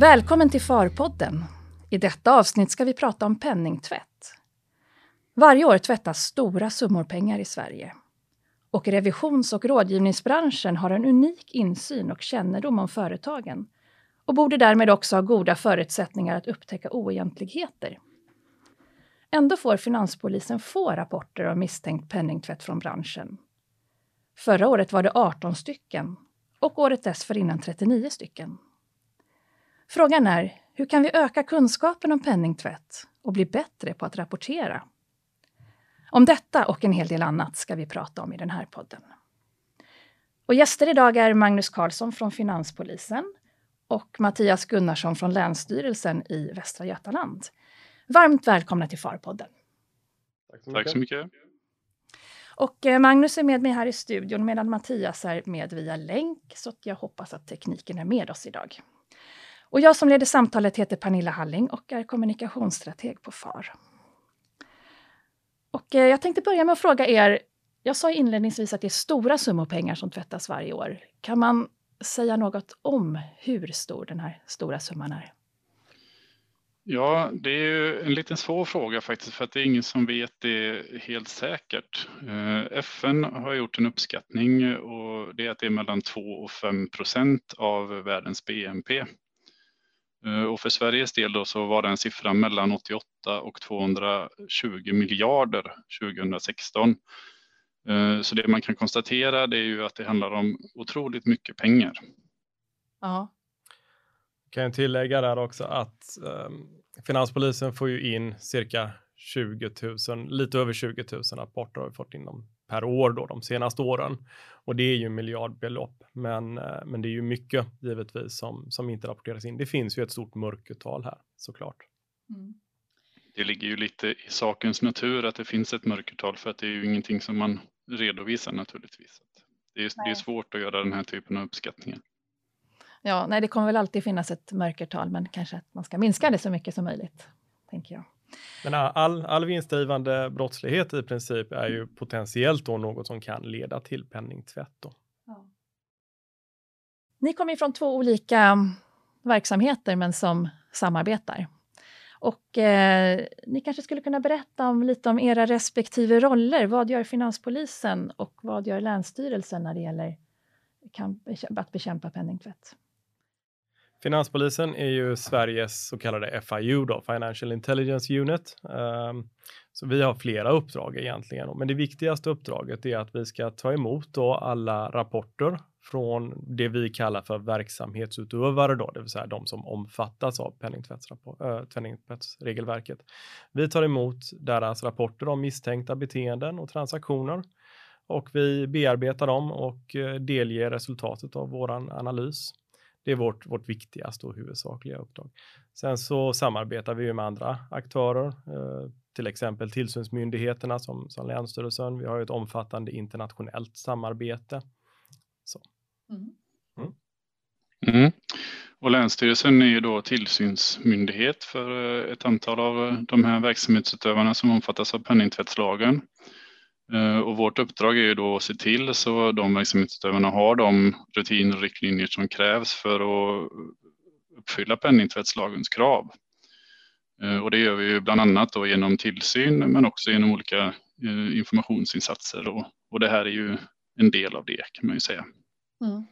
Välkommen till Farpodden. I detta avsnitt ska vi prata om penningtvätt. Varje år tvättas stora summor pengar i Sverige. Och revisions och rådgivningsbranschen har en unik insyn och kännedom om företagen och borde därmed också ha goda förutsättningar att upptäcka oegentligheter. Ändå får Finanspolisen få rapporter om misstänkt penningtvätt från branschen. Förra året var det 18 stycken och året dessförinnan 39 stycken. Frågan är, hur kan vi öka kunskapen om penningtvätt och bli bättre på att rapportera? Om detta och en hel del annat ska vi prata om i den här podden. Och gäster idag är Magnus Karlsson från Finanspolisen och Mattias Gunnarsson från Länsstyrelsen i Västra Götaland. Varmt välkomna till Farpodden. Tack så mycket. Tack så mycket. Och eh, Magnus är med mig här i studion medan Mattias är med via länk, så jag hoppas att tekniken är med oss idag. Och jag som leder samtalet heter Pernilla Halling och är kommunikationsstrateg på FAR. Och eh, jag tänkte börja med att fråga er, jag sa inledningsvis att det är stora summor pengar som tvättas varje år. Kan man säga något om hur stor den här stora summan är? Ja, det är ju en liten svår fråga faktiskt för att det är ingen som vet det helt säkert. Eh, FN har gjort en uppskattning och det är att det är mellan 2 och 5 procent av världens BNP. Eh, och för Sveriges del då så var den siffran mellan 88 och 220 miljarder 2016. Eh, så det man kan konstatera det är ju att det handlar om otroligt mycket pengar. Ja. Kan jag tillägga där också att um, Finanspolisen får ju in cirka 20 000, lite över 20 000 rapporter har vi fått in dem per år då de senaste åren. Och det är ju miljardbelopp, men, eh, men det är ju mycket givetvis som, som inte rapporteras in. Det finns ju ett stort mörkertal här såklart. Mm. Det ligger ju lite i sakens natur att det finns ett mörkertal för att det är ju ingenting som man redovisar naturligtvis. Det är, det är svårt att göra den här typen av uppskattningar. Ja, nej, det kommer väl alltid finnas ett mörkertal, men kanske att man ska minska det så mycket som möjligt, tänker jag. Men all, all vinstdrivande brottslighet i princip är ju potentiellt då något som kan leda till penningtvätt. Då. Ja. Ni kommer ju från två olika mm, verksamheter men som samarbetar. Och eh, ni kanske skulle kunna berätta om, lite om era respektive roller. Vad gör Finanspolisen och vad gör Länsstyrelsen när det gäller att bekämpa penningtvätt? Finanspolisen är ju Sveriges så kallade FIU, då, Financial Intelligence Unit. Um, så vi har flera uppdrag egentligen, men det viktigaste uppdraget är att vi ska ta emot då alla rapporter från det vi kallar för verksamhetsutövare, då, det vill säga de som omfattas av eh, penningtvättsregelverket. Vi tar emot deras rapporter om misstänkta beteenden och transaktioner och vi bearbetar dem och eh, delger resultatet av våran analys. Det är vårt, vårt viktigaste och huvudsakliga uppdrag. Sen så samarbetar vi med andra aktörer, eh, till exempel tillsynsmyndigheterna som, som Länsstyrelsen. Vi har ett omfattande internationellt samarbete. Så. Mm. Mm. Mm. Och Länsstyrelsen är ju då tillsynsmyndighet för eh, ett antal av de här verksamhetsutövarna som omfattas av penningtvättslagen. Eh, och vårt uppdrag är ju då att se till så de verksamhetsutövarna har de rutiner och riktlinjer som krävs för att uppfylla penningtvättslagens krav. Eh, och det gör vi ju bland annat då genom tillsyn men också genom olika eh, informationsinsatser och, och det här är ju en del av det kan man ju säga. Mm.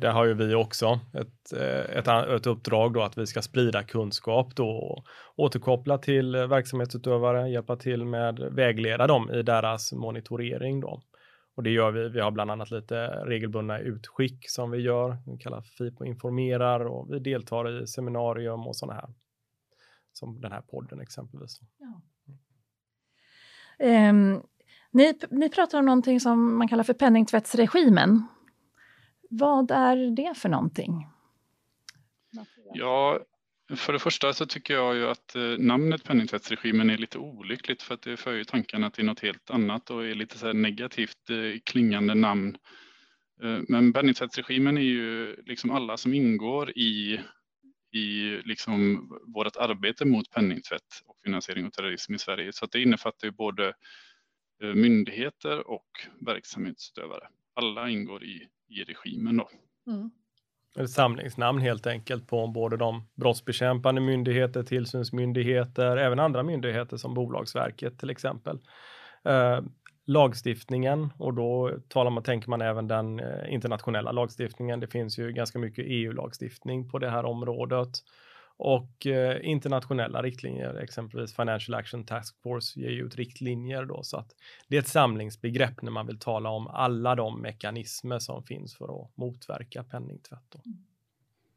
Där har ju vi också ett, eh, ett, ett uppdrag då att vi ska sprida kunskap då och återkoppla till verksamhetsutövare, hjälpa till med vägleda dem i deras monitorering då. Och det gör vi. Vi har bland annat lite regelbundna utskick som vi gör. Vi kallar FIPO informerar och vi deltar i seminarium och sådana här. Som den här podden exempelvis. Ja. Um, ni, ni pratar om någonting som man kallar för penningtvättsregimen. Vad är det för någonting? Ja, för det första så tycker jag ju att eh, namnet penningtvättsregimen är lite olyckligt för att det för ju tankarna till något helt annat och är lite så negativt eh, klingande namn. Eh, men penningtvättsregimen är ju liksom alla som ingår i, i liksom vårt arbete mot penningtvätt och finansiering av terrorism i Sverige. Så det innefattar ju både myndigheter och verksamhetsutövare. Alla ingår i i regimen. Då. Mm. Ett samlingsnamn helt enkelt på både de brottsbekämpande myndigheter, tillsynsmyndigheter, även andra myndigheter som Bolagsverket till exempel. Eh, lagstiftningen och då talar man, tänker man även den eh, internationella lagstiftningen. Det finns ju ganska mycket EU-lagstiftning på det här området och eh, internationella riktlinjer, exempelvis Financial Action Task Force ger ut riktlinjer då så att det är ett samlingsbegrepp när man vill tala om alla de mekanismer som finns för att motverka penningtvätt.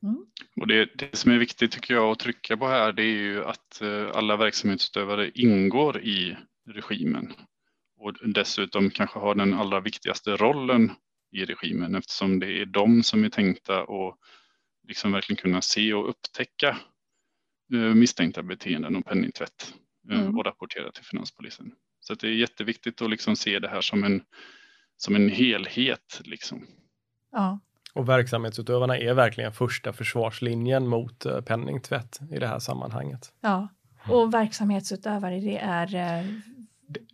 Mm. Och det, det, som är viktigt tycker jag att trycka på här det är ju att eh, alla verksamhetsutövare ingår i regimen och dessutom kanske har den allra viktigaste rollen i regimen eftersom det är de som är tänkta att liksom verkligen kunna se och upptäcka misstänkta beteenden och penningtvätt eh, mm. och rapportera till finanspolisen. Så det är jätteviktigt att liksom se det här som en, som en helhet. Liksom. Ja. Och verksamhetsutövarna är verkligen första försvarslinjen mot eh, penningtvätt i det här sammanhanget. Ja, och verksamhetsutövare det är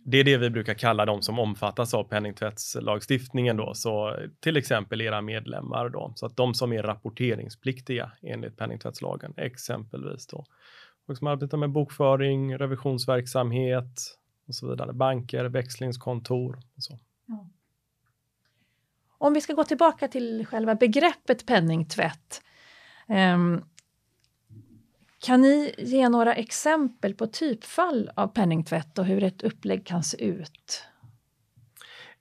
det är det vi brukar kalla de som omfattas av penningtvättslagstiftningen då, så till exempel era medlemmar då, så att de som är rapporteringspliktiga enligt penningtvättslagen, exempelvis då, Folk som arbetar med bokföring, revisionsverksamhet och så vidare, banker, växlingskontor och så. Ja. Om vi ska gå tillbaka till själva begreppet penningtvätt. Um, kan ni ge några exempel på typfall av penningtvätt och hur ett upplägg kan se ut?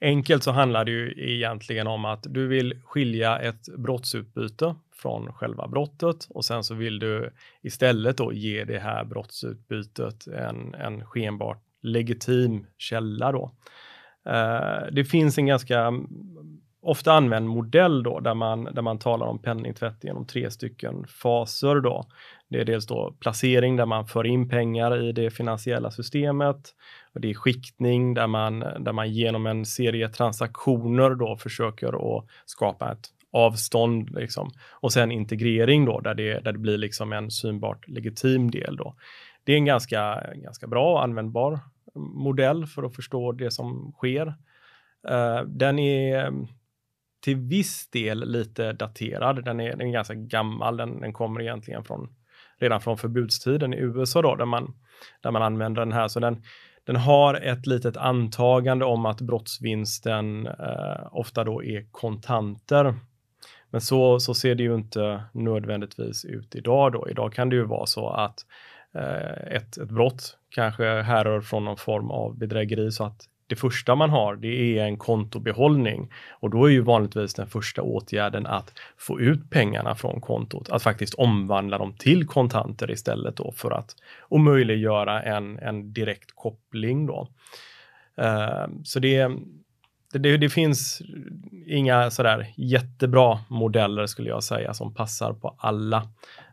Enkelt så handlar det ju egentligen om att du vill skilja ett brottsutbyte från själva brottet och sen så vill du istället då ge det här brottsutbytet en, en skenbart legitim källa då. Eh, det finns en ganska ofta använd modell då där man, där man talar om penningtvätt genom tre stycken faser då. Det är dels då placering där man för in pengar i det finansiella systemet. Och det är skiktning där man, där man genom en serie transaktioner då försöker att skapa ett avstånd liksom. och sen integrering då där det, där det blir liksom en synbart legitim del då. Det är en ganska, ganska bra och användbar modell för att förstå det som sker. Uh, den är till viss del lite daterad. Den är, den är ganska gammal. Den, den kommer egentligen från redan från förbudstiden i USA då, där man, där man använder den här. Så den, den har ett litet antagande om att brottsvinsten eh, ofta då är kontanter. Men så, så ser det ju inte nödvändigtvis ut idag då. Idag kan det ju vara så att eh, ett, ett brott kanske härrör från någon form av bedrägeri så att det första man har, det är en kontobehållning och då är ju vanligtvis den första åtgärden att få ut pengarna från kontot, att faktiskt omvandla dem till kontanter istället då för att omöjliggöra en, en direkt koppling då. Uh, så det, det, det, finns inga sådär jättebra modeller skulle jag säga som passar på alla.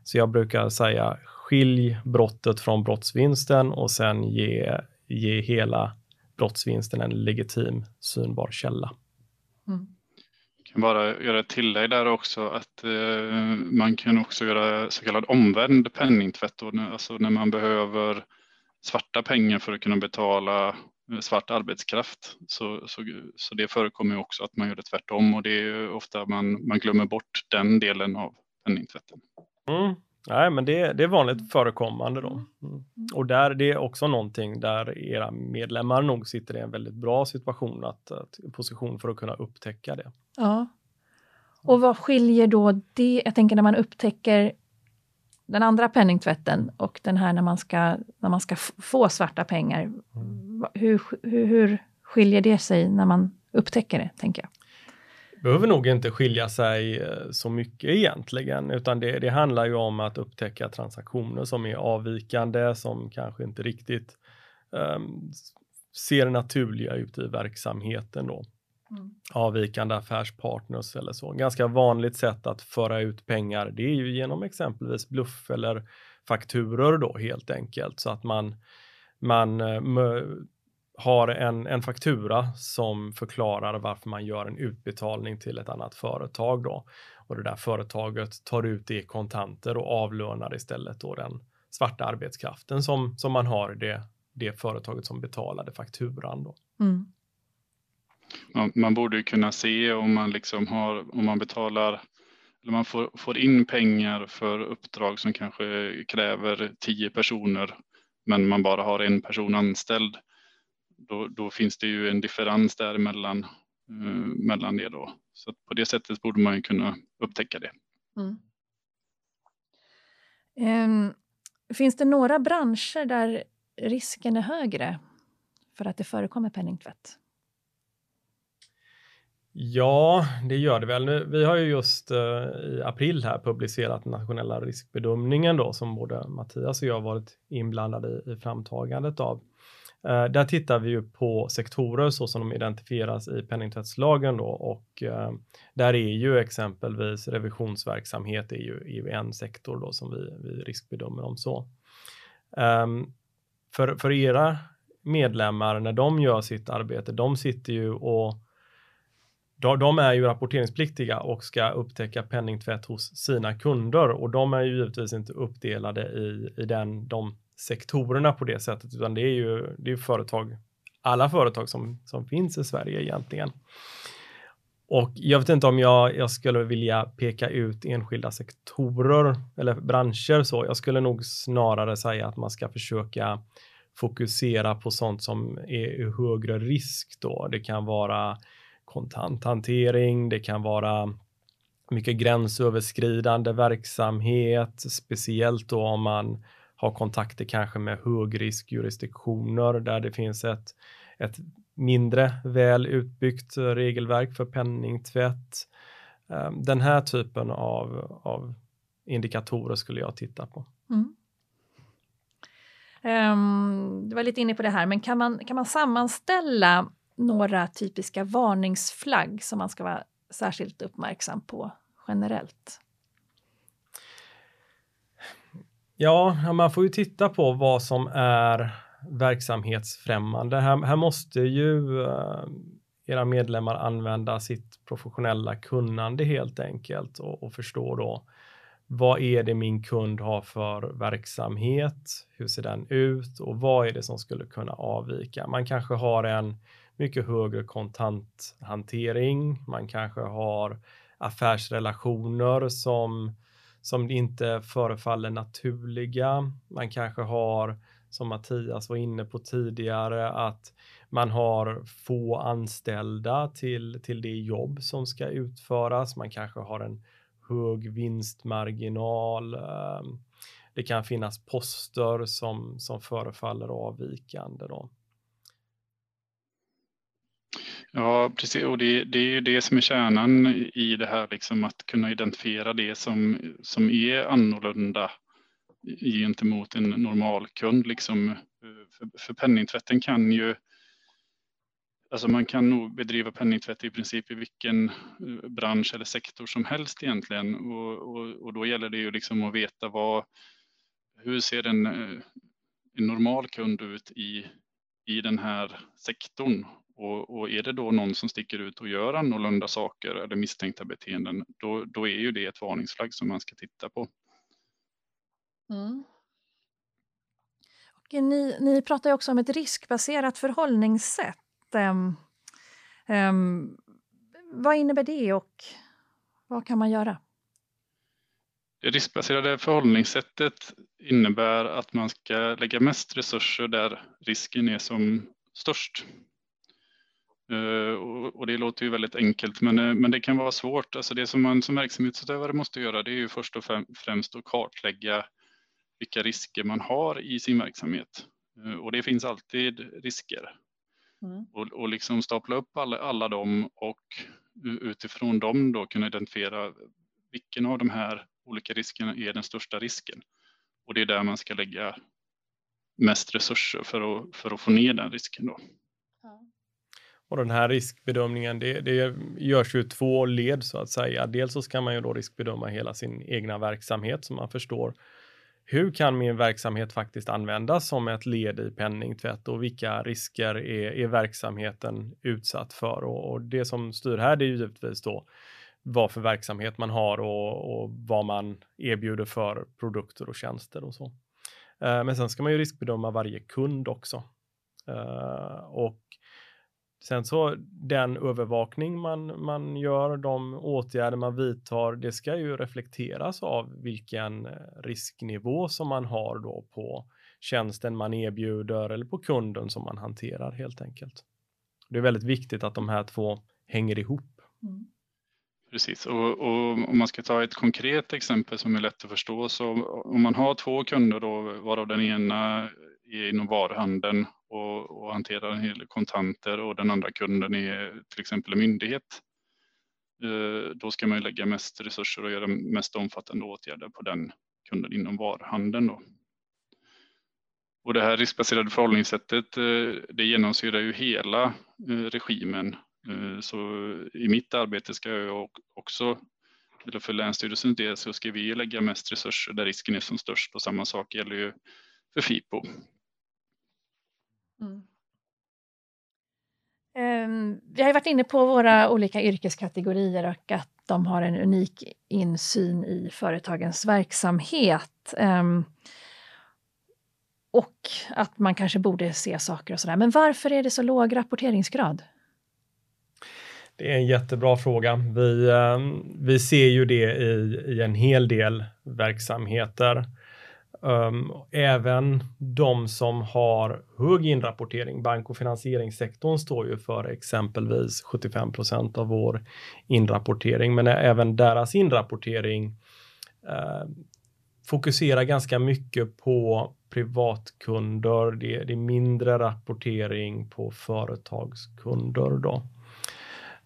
Så jag brukar säga skilj brottet från brottsvinsten och sen ge, ge hela brottsvinsten en legitim synbar källa. Mm. Jag kan bara göra ett tillägg där också att eh, man kan också göra så kallad omvänd penningtvätt, då, alltså när man behöver svarta pengar för att kunna betala eh, svart arbetskraft. Så, så, så det förekommer också att man gör det tvärtom och det är ofta man, man glömmer bort den delen av penningtvätten. Mm. Nej, men det, det är vanligt förekommande då. Mm. Och där, det är också någonting där era medlemmar nog sitter i en väldigt bra situation, att, att, position för att kunna upptäcka det. Ja. Och vad skiljer då det, jag tänker när man upptäcker den andra penningtvätten och den här när man ska, när man ska få svarta pengar. Mm. Hur, hur, hur skiljer det sig när man upptäcker det, tänker jag? Behöver nog inte skilja sig eh, så mycket egentligen, utan det, det, handlar ju om att upptäcka transaktioner som är avvikande, som kanske inte riktigt um, ser naturliga ut i verksamheten då. Mm. Avvikande affärspartners eller så. Ganska vanligt sätt att föra ut pengar, det är ju genom exempelvis bluff eller fakturor då helt enkelt, så att man man eh, har en, en faktura som förklarar varför man gör en utbetalning till ett annat företag då. Och det där företaget tar ut det i kontanter och avlönar istället då den svarta arbetskraften som, som man har det, det företaget som betalade fakturan då. Mm. Man, man, borde ju kunna se om man liksom har, om man betalar eller man får, får in pengar för uppdrag som kanske kräver tio personer men man bara har en person anställd. Då, då finns det ju en differens däremellan eh, mellan det då. Så på det sättet borde man ju kunna upptäcka det. Mm. Um, finns det några branscher där risken är högre för att det förekommer penningtvätt? Ja, det gör det väl. Nu, vi har ju just uh, i april här publicerat nationella riskbedömningen då som både Mattias och jag varit inblandade i, i framtagandet av. Eh, där tittar vi ju på sektorer så som de identifieras i penningtvättslagen då och eh, där är ju exempelvis revisionsverksamhet är ju, är ju en sektor då som vi, vi riskbedömer om så. Um, för, för era medlemmar när de gör sitt arbete, de sitter ju och de är ju rapporteringspliktiga och ska upptäcka penningtvätt hos sina kunder och de är ju givetvis inte uppdelade i, i den, de sektorerna på det sättet, utan det är ju det är företag, alla företag som, som finns i Sverige egentligen. Och jag vet inte om jag, jag skulle vilja peka ut enskilda sektorer eller branscher så. Jag skulle nog snarare säga att man ska försöka fokusera på sånt som är högre risk då. Det kan vara kontanthantering, det kan vara mycket gränsöverskridande verksamhet, speciellt då om man har kontakter kanske med högriskjurisdiktioner där det finns ett, ett mindre väl utbyggt regelverk för penningtvätt. Ehm, den här typen av, av indikatorer skulle jag titta på. Mm. Um, du var lite inne på det här, men kan man, kan man sammanställa några typiska varningsflagg som man ska vara särskilt uppmärksam på generellt? Ja, man får ju titta på vad som är verksamhetsfrämmande. Här, här måste ju uh, era medlemmar använda sitt professionella kunnande helt enkelt och, och förstå då vad är det min kund har för verksamhet? Hur ser den ut och vad är det som skulle kunna avvika? Man kanske har en mycket högre kontanthantering. Man kanske har affärsrelationer som, som inte förefaller naturliga. Man kanske har, som Mattias var inne på tidigare, att man har få anställda till, till det jobb som ska utföras. Man kanske har en hög vinstmarginal. Ehm, det kan finnas poster som, som förefaller avvikande. Då. Ja, precis. Och det, det, är ju det som är kärnan i det här, liksom att kunna identifiera det som, som är annorlunda gentemot en normal kund. Liksom. För, för penningtvätten kan ju, alltså man kan nog bedriva penningtvätt i princip i vilken eh, bransch eller sektor som helst egentligen. Och, och, och då gäller det ju liksom att veta vad, hur ser en, eh, en normal kund ut i, i den här sektorn och, och, är det då någon som sticker ut och gör annorlunda saker eller misstänkta beteenden, då, då är ju det ett varningsflagg som man ska titta på. Mm. Och ni, ni pratar också om ett riskbaserat förhållningssätt. Um, um, vad innebär det och vad kan man göra? Det riskbaserade förhållningssättet innebär att man ska lägga mest resurser där risken är som störst. Eh, och det låter ju väldigt enkelt, men, eh, men det kan vara svårt. Alltså det som man som verksamhetsutövare måste göra, det är ju först och främst att kartlägga vilka risker man har i sin verksamhet. Eh, och det finns alltid risker. Mm. Och, och liksom stapla upp alla, alla dem och utifrån dem då kunna identifiera vilken av de här olika riskerna är den största risken. Och det är där man ska lägga mest resurser för att, för att få ner den risken. Då. Och den här riskbedömningen, det, det görs ju två led så att säga. Dels så ska man ju då riskbedöma hela sin egna verksamhet så man förstår hur kan min verksamhet faktiskt användas som ett led i penningtvätt och vilka risker är, är verksamheten utsatt för? Och, och, det som styr här det är ju givetvis då vad för verksamhet man har och, och vad man erbjuder för produkter och tjänster och så. Eh, men sen ska man ju riskbedöma varje kund också. Eh, och Sen så den övervakning man, man gör, de åtgärder man vidtar, det ska ju reflekteras av vilken risknivå som man har då på tjänsten man erbjuder eller på kunden som man hanterar helt enkelt. Det är väldigt viktigt att de här två hänger ihop. Mm. Precis, och, och, om man ska ta ett konkret exempel som är lätt att förstå så om man har två kunder då varav den ena är inom varuhandeln och, och hanterar en hel del kontanter och den andra kunden är till exempel en myndighet. Eh, då ska man lägga mest resurser och göra mest omfattande åtgärder på den kunden inom varuhandeln. Då. Och det här riskbaserade förhållningssättet eh, det genomsyrar ju hela eh, regimen. Så i mitt arbete ska jag också, eller för Länsstyrelsens del, så ska vi lägga mest resurser där risken är som störst och samma sak gäller ju för FIPO. Mm. Um, vi har varit inne på våra olika yrkeskategorier och att de har en unik insyn i företagens verksamhet. Um, och att man kanske borde se saker och sådär. Men varför är det så låg rapporteringsgrad? Det är en jättebra fråga. Vi, ehm, vi ser ju det i, i en hel del verksamheter. Um, även de som har hög inrapportering, bank och finansieringssektorn står ju för exempelvis 75 procent av vår inrapportering, men även deras inrapportering uh, fokuserar ganska mycket på privatkunder, det, det är mindre rapportering på företagskunder då.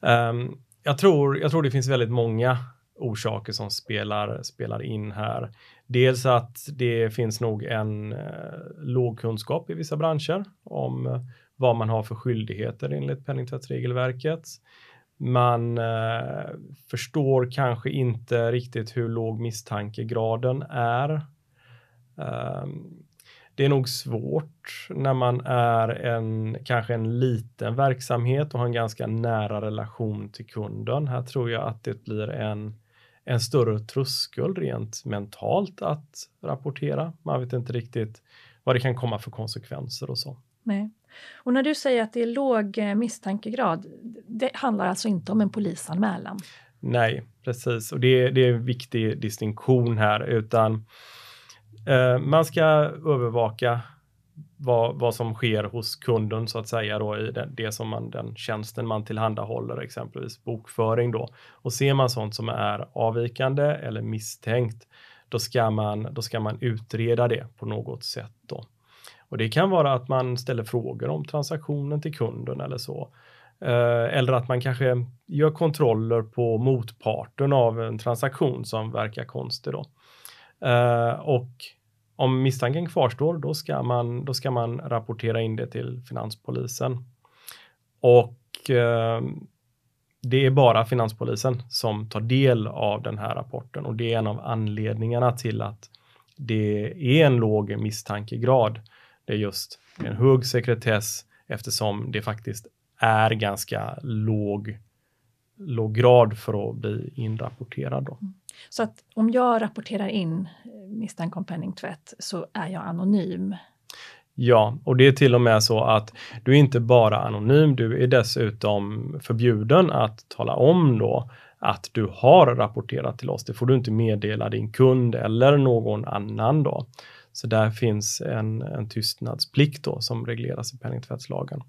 Um, jag, tror, jag tror det finns väldigt många orsaker som spelar, spelar in här. Dels att det finns nog en eh, låg kunskap i vissa branscher om eh, vad man har för skyldigheter enligt penningtvättsregelverket. Man eh, förstår kanske inte riktigt hur låg misstankegraden är. Ehm, det är nog svårt när man är en kanske en liten verksamhet och har en ganska nära relation till kunden. Här tror jag att det blir en, en större tröskel rent mentalt att rapportera. Man vet inte riktigt vad det kan komma för konsekvenser och så. Nej. Och när du säger att det är låg eh, misstankegrad, det handlar alltså inte om en polisanmälan? Nej, precis. Och det, det är en viktig distinktion här, utan Eh, man ska övervaka vad, vad som sker hos kunden så att säga då i det, det som man, den tjänsten man tillhandahåller, exempelvis bokföring då. Och ser man sånt som är avvikande eller misstänkt, då ska man, då ska man utreda det på något sätt då. Och det kan vara att man ställer frågor om transaktionen till kunden eller så. Eh, eller att man kanske gör kontroller på motparten av en transaktion som verkar konstig då. Eh, och om misstanken kvarstår, då ska man, då ska man rapportera in det till Finanspolisen. Och eh, det är bara Finanspolisen som tar del av den här rapporten och det är en av anledningarna till att det är en låg misstankegrad. Det är just en hög sekretess eftersom det faktiskt är ganska låg, låg grad för att bli inrapporterad. Då. Mm. Så att om jag rapporterar in eh, misstanke om penningtvätt så är jag anonym. Ja, och det är till och med så att du är inte bara anonym, du är dessutom förbjuden att tala om då att du har rapporterat till oss. Det får du inte meddela din kund eller någon annan då. Så där finns en, en tystnadsplikt då som regleras i penningtvättslagen.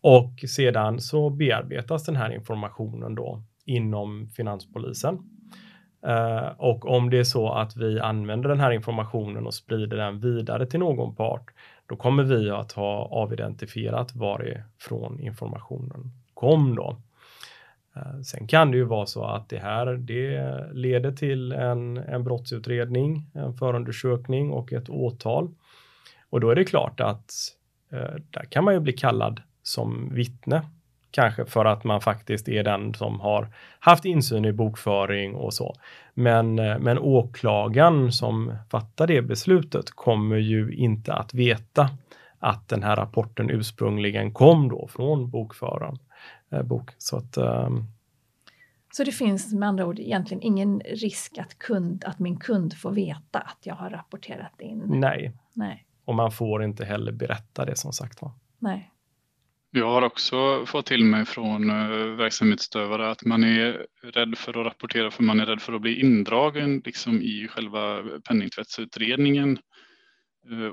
Och sedan så bearbetas den här informationen då inom Finanspolisen Uh, och om det är så att vi använder den här informationen och sprider den vidare till någon part, då kommer vi att ha avidentifierat varifrån informationen kom då. Uh, sen kan det ju vara så att det här det leder till en, en brottsutredning, en förundersökning och ett åtal. Och då är det klart att uh, där kan man ju bli kallad som vittne Kanske för att man faktiskt är den som har haft insyn i bokföring och så. Men, eh, men åklagaren som fattar det beslutet kommer ju inte att veta att den här rapporten ursprungligen kom då från bokföraren. Eh, bok. Så, att, um... så det finns med andra ord egentligen ingen risk att, kund, att min kund får veta att jag har rapporterat in? Nej. Nej. Och man får inte heller berätta det som sagt var. Nej. Jag har också fått till mig från verksamhetsutövare att man är rädd för att rapportera för man är rädd för att bli indragen liksom i själva penningtvättsutredningen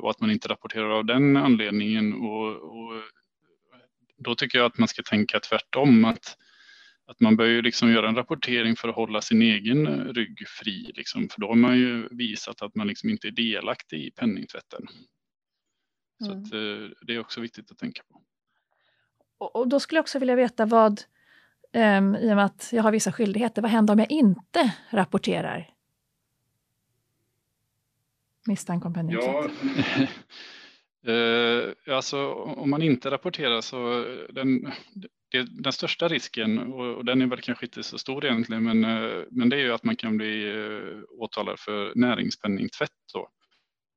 och att man inte rapporterar av den anledningen. Och, och då tycker jag att man ska tänka tvärtom. Att, att man bör ju liksom göra en rapportering för att hålla sin egen rygg fri. Liksom, för då har man ju visat att man liksom inte är delaktig i penningtvätten. Så mm. att, eh, det är också viktigt att tänka på. Och, och då skulle jag också vilja veta vad, um, i och med att jag har vissa skyldigheter, vad händer om jag inte rapporterar? Misstanke om penningtvätt. Ja. Uh, alltså om man inte rapporterar så den, det, den största risken, och, och, den är väl kanske inte så stor egentligen, men, uh, men det är ju att man kan bli uh, åtalad för näringspenningtvätt. Då.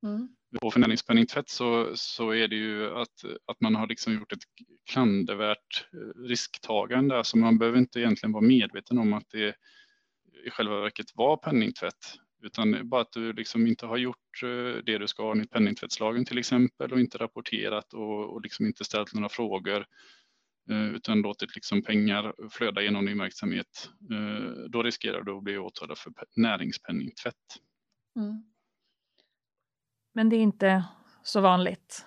Mm på för näringspenningtvätt så, så är det ju att, att man har liksom gjort ett klandervärt eh, risktagande. Alltså man behöver inte egentligen vara medveten om att det i själva verket var penningtvätt utan bara att du liksom inte har gjort eh, det du ska enligt penningtvättslagen till exempel och inte rapporterat och, och liksom inte ställt några frågor eh, utan låtit liksom pengar flöda genom din verksamhet. Då riskerar du att bli åtalad för näringspenningtvätt. Mm. Men det är inte så vanligt?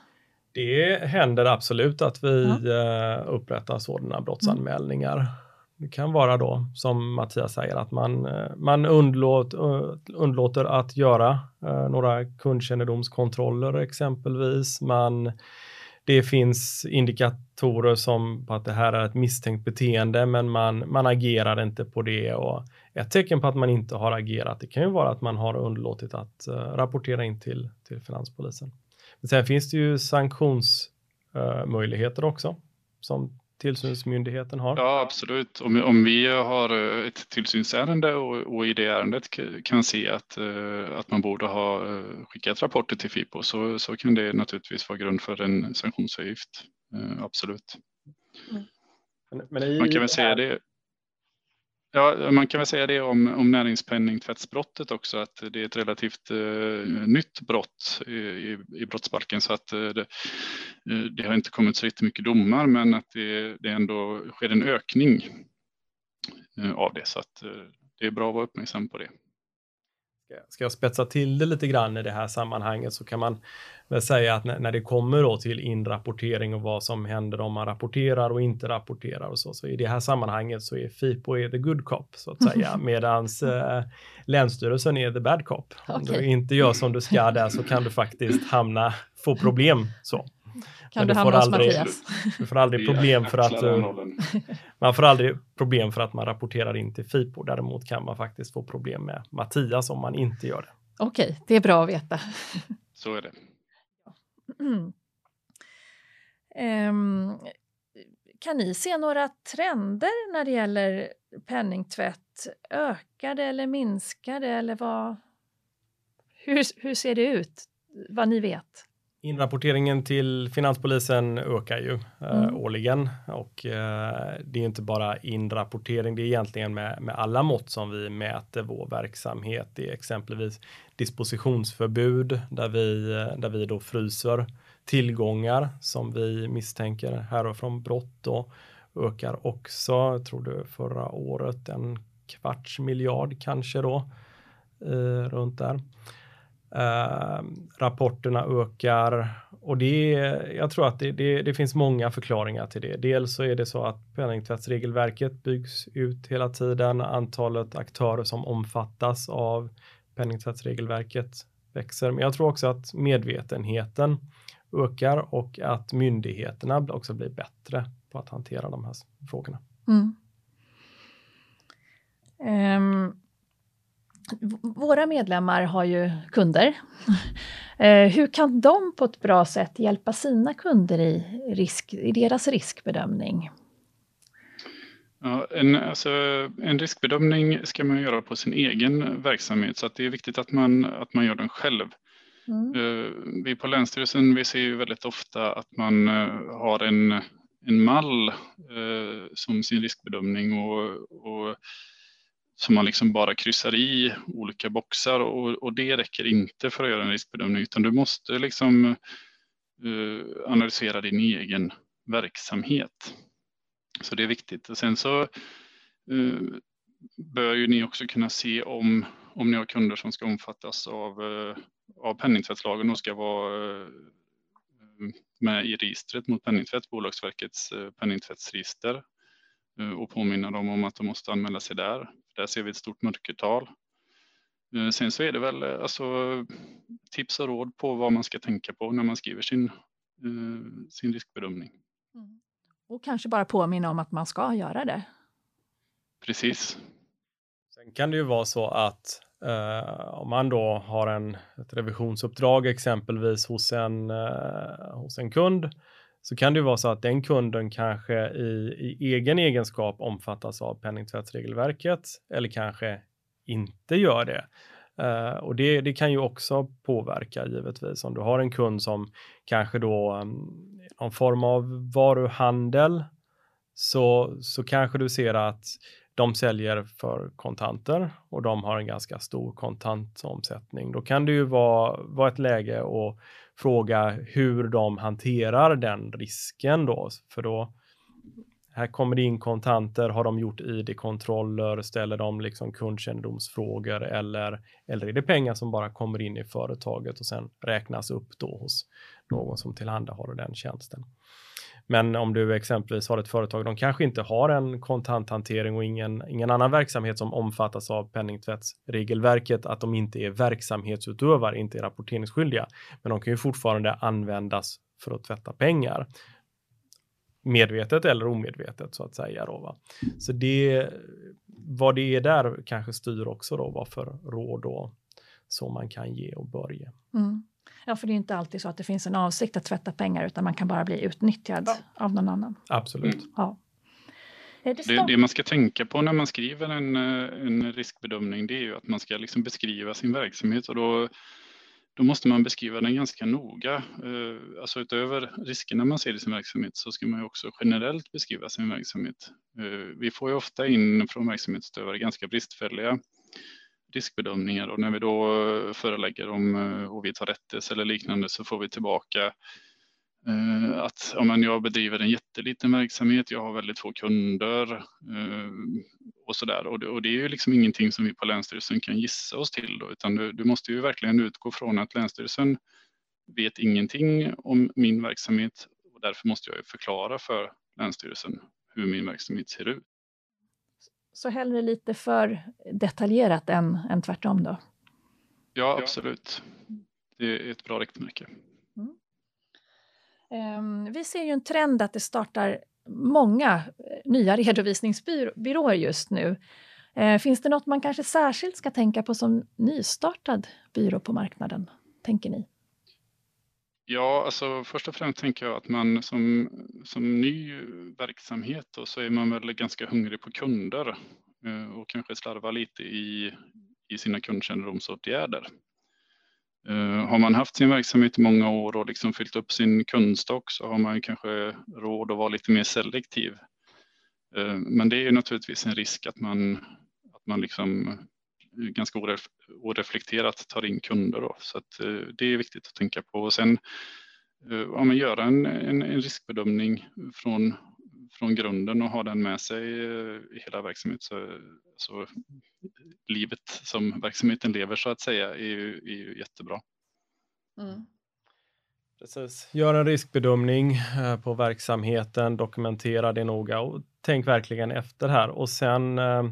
Det händer absolut att vi ja. upprättar sådana brottsanmälningar. Mm. Det kan vara då, som Mattias säger, att man, eh, man undlåt, undlåter att göra eh, några kundkännedomskontroller exempelvis. Man, det finns indikatorer som på att det här är ett misstänkt beteende, men man, man agerar inte på det. Och ett tecken på att man inte har agerat, det kan ju vara att man har underlåtit att rapportera in till, till Finanspolisen. Men sen finns det ju sanktionsmöjligheter också, som tillsynsmyndigheten har? Ja, absolut. Om, om vi har eh, ett tillsynsärende och, och i det ärendet kan se att, eh, att man borde ha eh, skickat rapporter till FIPO så, så kan det naturligtvis vara grund för en sanktionsavgift. Absolut. Mm. Men, men i, man kan väl säga det. Ja, man kan väl säga det om, om näringspenningtvättsbrottet också, att det är ett relativt eh, nytt brott i, i, i brottsbalken så att eh, det, eh, det, har inte kommit så mycket domar, men att det, det ändå sker en ökning eh, av det, så att eh, det är bra att vara uppmärksam på det. Ska jag spetsa till det lite grann i det här sammanhanget så kan man väl säga att när, det kommer då till inrapportering och vad som händer om man rapporterar och inte rapporterar och så, så i det här sammanhanget så är FIPO är the good cop så att säga, medans eh, Länsstyrelsen är the bad cop. Om okay. du inte gör som du ska där så kan du faktiskt hamna, få problem så. Kan du, du hamna hos Mattias? Du får aldrig problem för att du, man får aldrig problem för att man rapporterar in till FIPO. Däremot kan man faktiskt få problem med Mattias om man inte gör det. Okej, okay, det är bra att veta. Så är det. Mm. Um, kan ni se några trender när det gäller penningtvätt? Ökar det eller minskar det eller vad? Hur, hur ser det ut? Vad ni vet? Inrapporteringen till Finanspolisen ökar ju eh, mm. årligen och eh, det är inte bara inrapportering, det är egentligen med, med alla mått som vi mäter vår verksamhet. Det är exempelvis dispositionsförbud där vi, eh, där vi då fryser tillgångar som vi misstänker härrör från brott då ökar också, jag tror det förra året, en kvarts miljard kanske då eh, runt där. Ehm, rapporterna ökar och det jag tror att det, det, det, finns många förklaringar till det. Dels så är det så att penningtvättsregelverket byggs ut hela tiden. Antalet aktörer som omfattas av penningtvättsregelverket växer. Men jag tror också att medvetenheten ökar och att myndigheterna också blir bättre på att hantera de här frågorna. Mm. Um, våra medlemmar har ju kunder. Uh, hur kan de på ett bra sätt hjälpa sina kunder i, risk, i deras riskbedömning? Ja, en, alltså, en riskbedömning ska man göra på sin egen verksamhet så att det är viktigt att man, att man gör den själv. Mm. Uh, vi på Länsstyrelsen vi ser ju väldigt ofta att man uh, har en, en mall uh, som sin riskbedömning och, och som man liksom bara kryssar i olika boxar och, och, det räcker inte för att göra en riskbedömning utan du måste liksom analysera din egen verksamhet. Så det är viktigt. Och sen så uh, bör ju ni också kunna se om, om ni har kunder som ska omfattas av, uh, av penningtvättslagen och ska vara uh, med i registret mot penningtvätt, Bolagsverkets penningtvättsregister och påminna dem om att de måste anmäla sig där. Där ser vi ett stort mörkertal. Sen så är det väl alltså tips och råd på vad man ska tänka på när man skriver sin, sin riskbedömning. Mm. Och kanske bara påminna om att man ska göra det. Precis. Sen kan det ju vara så att eh, om man då har en, ett revisionsuppdrag exempelvis hos en, eh, hos en kund så kan det ju vara så att den kunden kanske i, i egen egenskap omfattas av penningtvättsregelverket eller kanske inte gör det. Uh, och det, det, kan ju också påverka givetvis om du har en kund som kanske då um, någon form av varuhandel så, så kanske du ser att de säljer för kontanter och de har en ganska stor kontantomsättning. Då kan det ju vara, vara ett läge att fråga hur de hanterar den risken då, för då här kommer det in kontanter, har de gjort id-kontroller, ställer de liksom kundkännedomsfrågor eller, eller är det pengar som bara kommer in i företaget och sen räknas upp då hos någon som tillhandahåller den tjänsten. Men om du exempelvis har ett företag, de kanske inte har en kontanthantering och ingen, ingen annan verksamhet som omfattas av penningtvättsregelverket, att de inte är verksamhetsutövare, inte är rapporteringsskyldiga. Men de kan ju fortfarande användas för att tvätta pengar medvetet eller omedvetet så att säga. Då, va? Så det, vad det är där kanske styr också då vad för råd och så man kan ge och börja. Mm. Ja, för det är inte alltid så att det finns en avsikt att tvätta pengar utan man kan bara bli utnyttjad ja. av någon annan. Absolut. Mm. Ja. Det, det, man ska tänka på när man skriver en, eh, en riskbedömning det är ju att man ska liksom beskriva sin verksamhet och då då måste man beskriva den ganska noga. Eh, alltså utöver riskerna man ser i sin verksamhet så ska man ju också generellt beskriva sin verksamhet. Eh, vi får ju ofta in från verksamhetsutövare ganska bristfälliga riskbedömningar och när vi då eh, förelägger dem eh, och vi tar rättelse eller liknande så får vi tillbaka eh, att ja, men jag bedriver en jätteliten verksamhet, jag har väldigt få kunder och så där. Och det, och det är ju liksom ingenting som vi på Länsstyrelsen kan gissa oss till då, utan du, du måste ju verkligen utgå från att Länsstyrelsen vet ingenting om min verksamhet och därför måste jag förklara för Länsstyrelsen hur min verksamhet ser ut. Så hellre lite för detaljerat än, än tvärtom då? Ja, absolut. Det är ett bra riktmärke. Ehm, vi ser ju en trend att det startar många eh, nya redovisningsbyråer just nu. Eh, finns det något man kanske särskilt ska tänka på som nystartad byrå på marknaden, tänker ni? Ja, alltså först och främst tänker jag att man som, som ny verksamhet då, så är man väl ganska hungrig på kunder eh, och kanske slarvar lite i, i sina kundkännedomsåtgärder. Eh, har man haft sin verksamhet i många år och liksom fyllt upp sin kundstock så har man kanske råd att vara lite mer selektiv. Eh, men det är ju naturligtvis en risk att man, att man liksom ganska oreflekterat tar in kunder. Då. Så att eh, det är viktigt att tänka på. Och sen ja, men göra en, en, en riskbedömning från, från grunden och ha den med sig i hela verksamheten. Så, så livet som verksamheten lever så att säga är ju, är ju jättebra. Mm. Precis. Gör en riskbedömning eh, på verksamheten, dokumentera det noga och tänk verkligen efter här och sen eh,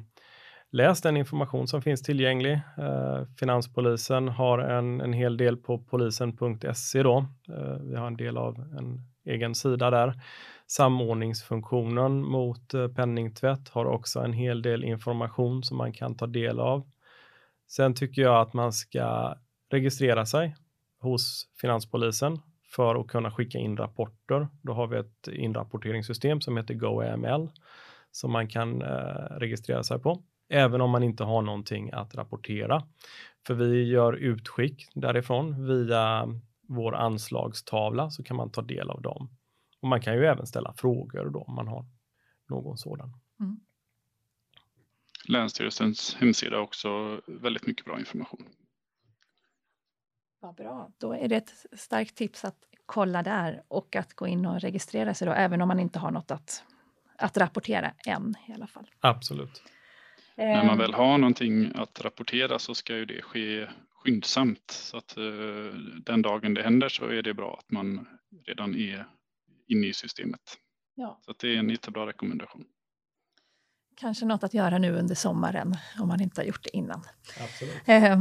läs den information som finns tillgänglig. Eh, Finanspolisen har en, en hel del på polisen.se då. Eh, vi har en del av en egen sida där. Samordningsfunktionen mot eh, penningtvätt har också en hel del information som man kan ta del av. Sen tycker jag att man ska registrera sig hos Finanspolisen för att kunna skicka in rapporter. Då har vi ett inrapporteringssystem som heter GoAML som man kan eh, registrera sig på, även om man inte har någonting att rapportera. För vi gör utskick därifrån via vår anslagstavla så kan man ta del av dem. Och man kan ju även ställa frågor då om man har någon sådan. Mm. Länsstyrelsens hemsida har också väldigt mycket bra information. Vad bra, då är det ett starkt tips att kolla där och att gå in och registrera sig då, även om man inte har något att, att rapportera än i alla fall. Absolut. När man väl har någonting att rapportera så ska ju det ske skyndsamt. Så att uh, den dagen det händer så är det bra att man redan är inne i systemet. Ja. Så det är en jättebra rekommendation. Kanske något att göra nu under sommaren om man inte har gjort det innan. Absolut. Eh,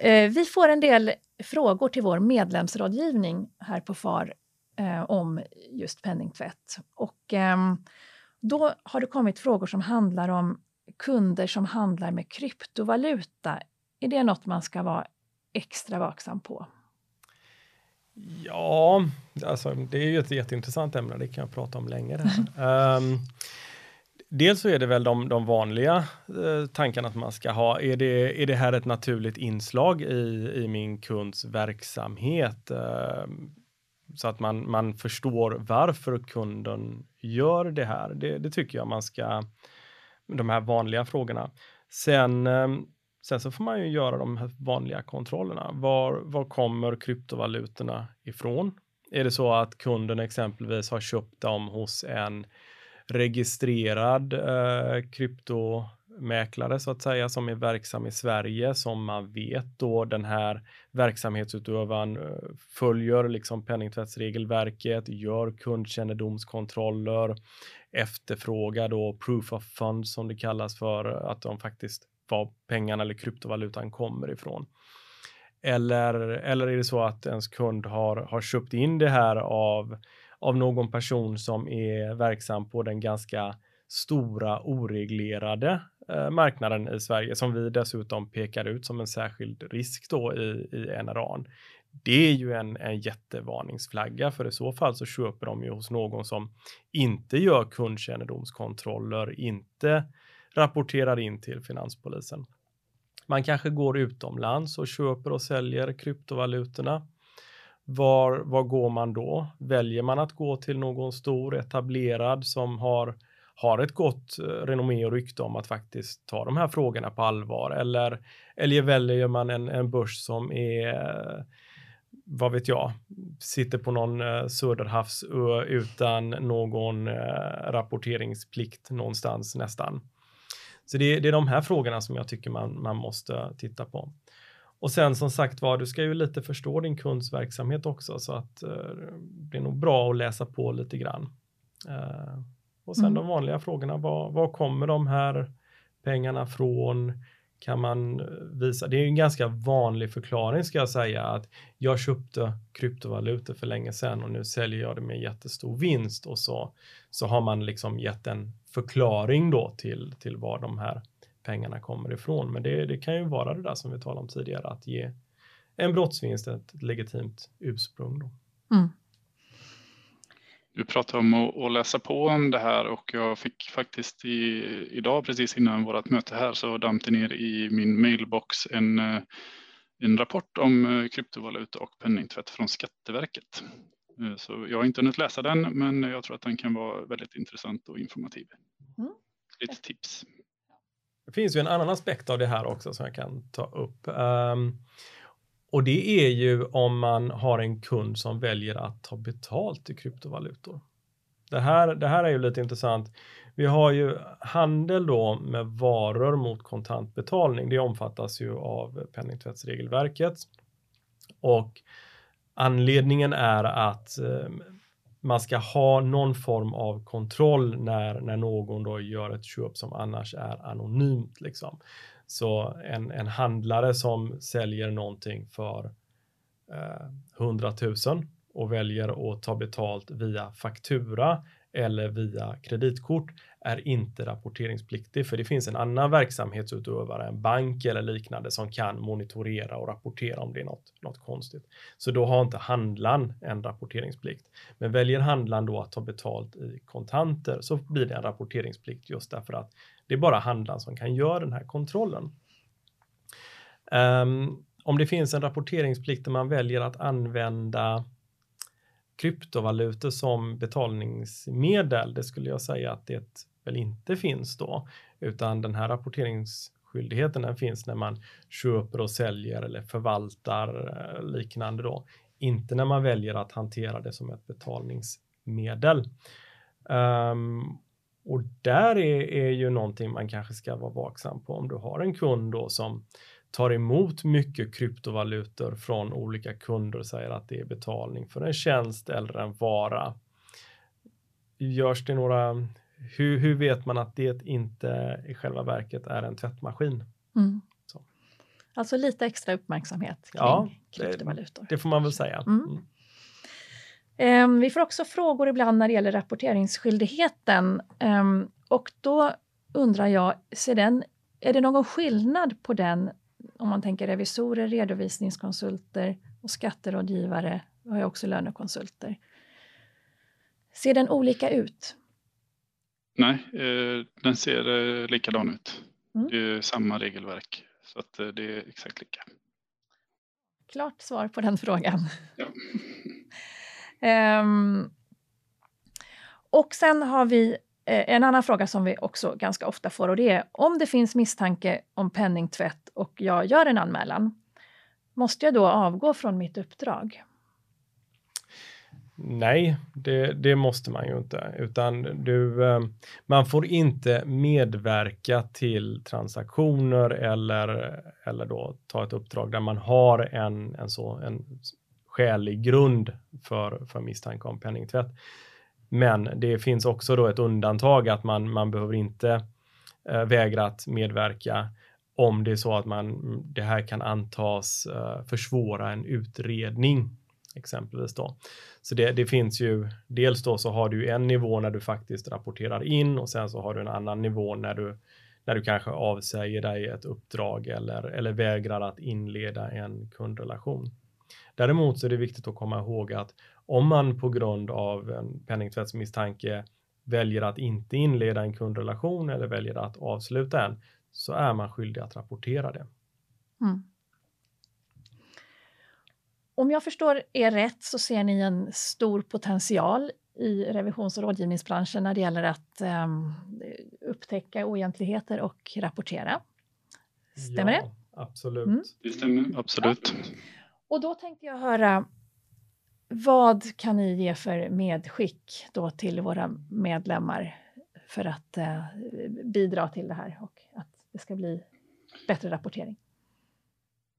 eh, vi får en del frågor till vår medlemsrådgivning här på FAR eh, om just penningtvätt. Och, ehm, då har det kommit frågor som handlar om kunder som handlar med kryptovaluta. Är det något man ska vara extra vaksam på? Ja, alltså det är ju ett jätteintressant ämne, det kan jag prata om länge. um, dels så är det väl de, de vanliga eh, tankarna att man ska ha. Är det, är det här ett naturligt inslag i, i min kunds verksamhet? Eh, så att man, man förstår varför kunden gör det här. Det, det tycker jag man ska, de här vanliga frågorna. Sen ehm, Sen så får man ju göra de här vanliga kontrollerna. Var, var kommer kryptovalutorna ifrån? Är det så att kunden exempelvis har köpt dem hos en registrerad eh, kryptomäklare så att säga som är verksam i Sverige som man vet då den här verksamhetsutövaren eh, följer liksom penningtvättsregelverket, gör kundkännedomskontroller, efterfråga då proof of fund som det kallas för att de faktiskt var pengarna eller kryptovalutan kommer ifrån. Eller, eller är det så att ens kund har, har köpt in det här av, av någon person som är verksam på den ganska stora oreglerade eh, marknaden i Sverige som vi dessutom pekar ut som en särskild risk då i, i NRA. Det är ju en, en jättevarningsflagga för i så fall så köper de ju hos någon som inte gör kundkännedomskontroller, inte rapporterar in till finanspolisen. Man kanske går utomlands och köper och säljer kryptovalutorna. Var, var går man då? Väljer man att gå till någon stor etablerad som har, har ett gott eh, renommé och rykte om att faktiskt ta de här frågorna på allvar? Eller, eller väljer man en, en börs som är vad vet jag, sitter på någon eh, söderhavsö utan någon eh, rapporteringsplikt någonstans nästan. Så det, det, är de här frågorna som jag tycker man, man måste titta på. Och sen som sagt var, du ska ju lite förstå din kunds verksamhet också så att eh, det är nog bra att läsa på lite grann. Eh, och sen mm. de vanliga frågorna, var, var kommer de här pengarna från? Kan man eh, visa, det är en ganska vanlig förklaring ska jag säga, att jag köpte kryptovalutor för länge sedan och nu säljer jag det med jättestor vinst och så, så har man liksom gett en förklaring då till, till var de här pengarna kommer ifrån. Men det, det kan ju vara det där som vi talade om tidigare, att ge en brottsvinst ett legitimt ursprung. Då. Mm. Du pratade om att, läsa på om det här och jag fick faktiskt i, idag precis innan vårt möte här så damp det ner i min mailbox en, eh, en rapport om eh, kryptovaluta och penningtvätt från Skatteverket. Eh, så jag har inte hunnit läsa den, men jag tror att den kan vara väldigt intressant och informativ. Mm. Lite tips. Det finns ju en annan aspekt av det här också som jag kan ta upp. Um, och det är ju om man har en kund som väljer att ta betalt i kryptovalutor. Det här, det här är ju lite intressant. Vi har ju handel då med varor mot kontantbetalning. Det omfattas ju av penningtvättsregelverket. Och anledningen är att eh, man ska ha någon form av kontroll när, när någon då gör ett köp som annars är anonymt. Liksom. Så en, en handlare som säljer någonting för eh, 100 000 och väljer att ta betalt via faktura eller via kreditkort är inte rapporteringspliktig för det finns en annan verksamhetsutövare, en bank eller liknande som kan monitorera och rapportera om det är något, något konstigt. Så då har inte handlaren en rapporteringsplikt. Men väljer handlaren då att ta betalt i kontanter så blir det en rapporteringsplikt just därför att det är bara handlaren som kan göra den här kontrollen. Um, om det finns en rapporteringsplikt där man väljer att använda kryptovalutor som betalningsmedel, det skulle jag säga att det väl inte finns då, utan den här rapporteringsskyldigheten den finns när man köper och säljer eller förvaltar eh, liknande då inte när man väljer att hantera det som ett betalningsmedel. Um, och där är, är ju någonting man kanske ska vara vaksam på om du har en kund då som tar emot mycket kryptovalutor från olika kunder och säger att det är betalning för en tjänst eller en vara. Görs det några, hur, hur vet man att det inte i själva verket är en tvättmaskin? Mm. Alltså lite extra uppmärksamhet kring ja, kryptovalutor. Det, det får man väl säga. Mm. Um, vi får också frågor ibland när det gäller rapporteringsskyldigheten. Um, och då undrar jag, ser den, är det någon skillnad på den om man tänker revisorer, redovisningskonsulter och skatterådgivare, vi har ju också lönekonsulter. Ser den olika ut? Nej, eh, den ser eh, likadan ut. Mm. Det är samma regelverk, så att eh, det är exakt lika. Klart svar på den frågan. Ja. um, och sen har vi Eh, en annan fråga som vi också ganska ofta får och det är om det finns misstanke om penningtvätt och jag gör en anmälan, måste jag då avgå från mitt uppdrag? Nej, det, det, måste man ju inte, utan du, ehm, man får inte medverka till transaktioner eller, eller då ta ett uppdrag där man har en, en, så, en skälig grund för, för misstanke om penningtvätt. Men det finns också då ett undantag att man, man behöver inte eh, vägra att medverka om det är så att man, det här kan antas eh, försvåra en utredning exempelvis då. Så det, det, finns ju, dels då så har du en nivå när du faktiskt rapporterar in och sen så har du en annan nivå när du, när du kanske avsäger dig ett uppdrag eller, eller vägrar att inleda en kundrelation. Däremot så är det viktigt att komma ihåg att om man på grund av en penningtvättsmisstanke väljer att inte inleda en kundrelation eller väljer att avsluta en, så är man skyldig att rapportera det. Mm. Om jag förstår er rätt så ser ni en stor potential i revisions och rådgivningsbranschen när det gäller att um, upptäcka oegentligheter och rapportera. Stämmer ja, det? Absolut. Mm. Det stämmer absolut. Ja. Och då tänkte jag höra vad kan ni ge för medskick då till våra medlemmar för att eh, bidra till det här och att det ska bli bättre rapportering?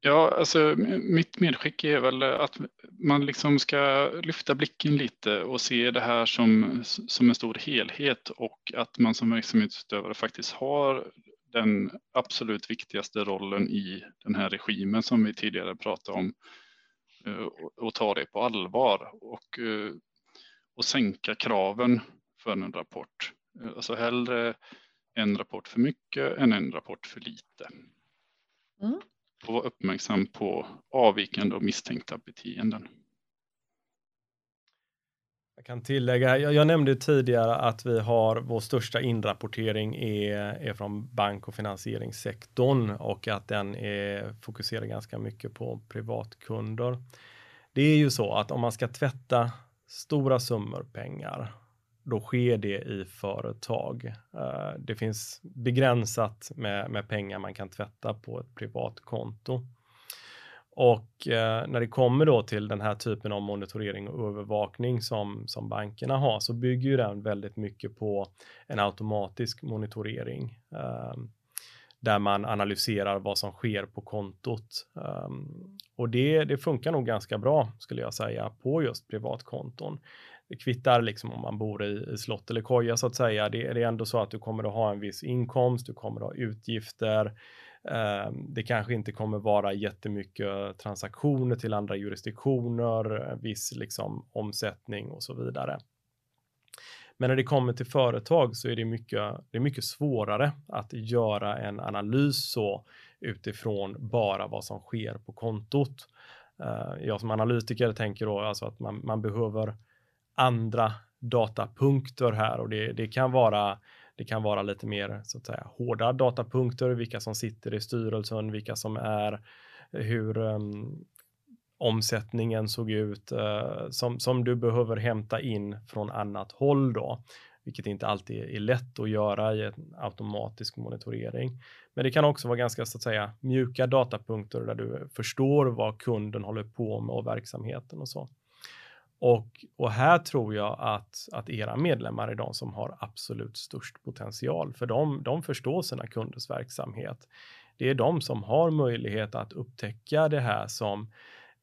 Ja, alltså mitt medskick är väl att man liksom ska lyfta blicken lite och se det här som, som en stor helhet och att man som verksamhetsutövare faktiskt har den absolut viktigaste rollen i den här regimen som vi tidigare pratade om och ta det på allvar och, eh, och sänka kraven för en rapport. Eh, alltså hellre en rapport för mycket än en rapport för lite. Mm. Och vara uppmärksam på avvikande och misstänkta beteenden. Jag kan tillägga, jag, jag, nämnde tidigare att vi har vår största inrapportering är, är från bank och finansieringssektorn och att den är, fokuserar ganska mycket på privatkunder. Det är ju så att om man ska tvätta stora summor pengar, då sker det i företag. Eh, det finns begränsat med, med pengar man kan tvätta på ett privat konto. Och eh, när det kommer då till den här typen av monitorering och övervakning som, som bankerna har så bygger ju den väldigt mycket på en automatisk monitorering eh, där man analyserar vad som sker på kontot. Eh, och det, det funkar nog ganska bra skulle jag säga på just privatkonton. Det kvittar liksom om man bor i, i slott eller koja så att säga. Det, det är ändå så att du kommer att ha en viss inkomst, du kommer att ha utgifter. Ehm, det kanske inte kommer vara jättemycket transaktioner till andra jurisdiktioner, viss liksom omsättning och så vidare. Men när det kommer till företag så är det mycket, det är mycket svårare att göra en analys så utifrån bara vad som sker på kontot. Ehm, jag som analytiker tänker då alltså att man, man behöver andra datapunkter här och det, det kan vara det kan vara lite mer så att säga hårda datapunkter, vilka som sitter i styrelsen, vilka som är hur um, omsättningen såg ut, uh, som, som du behöver hämta in från annat håll då, vilket inte alltid är lätt att göra i en automatisk monitorering. Men det kan också vara ganska så att säga mjuka datapunkter där du förstår vad kunden håller på med och verksamheten och så. Och, och här tror jag att, att era medlemmar är de som har absolut störst potential, för de, de förstår sina kunders verksamhet. Det är de som har möjlighet att upptäcka det här som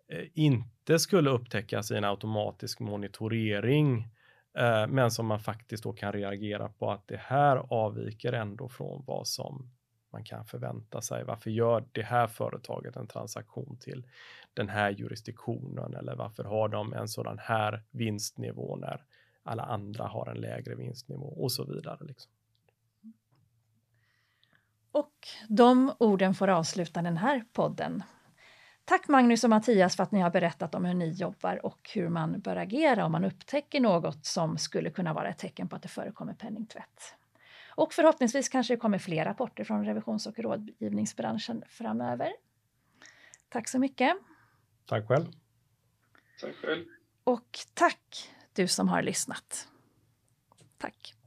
eh, inte skulle upptäckas i en automatisk monitorering, eh, men som man faktiskt då kan reagera på att det här avviker ändå från vad som man kan förvänta sig. Varför gör det här företaget en transaktion till den här jurisdiktionen eller varför har de en sådan här vinstnivå när alla andra har en lägre vinstnivå och så vidare. Liksom. Och de orden får avsluta den här podden. Tack Magnus och Mattias för att ni har berättat om hur ni jobbar och hur man bör agera om man upptäcker något som skulle kunna vara ett tecken på att det förekommer penningtvätt. Och förhoppningsvis kanske det kommer fler rapporter från revisions och rådgivningsbranschen framöver. Tack så mycket. Tack själv. Tack själv. Och tack du som har lyssnat. Tack.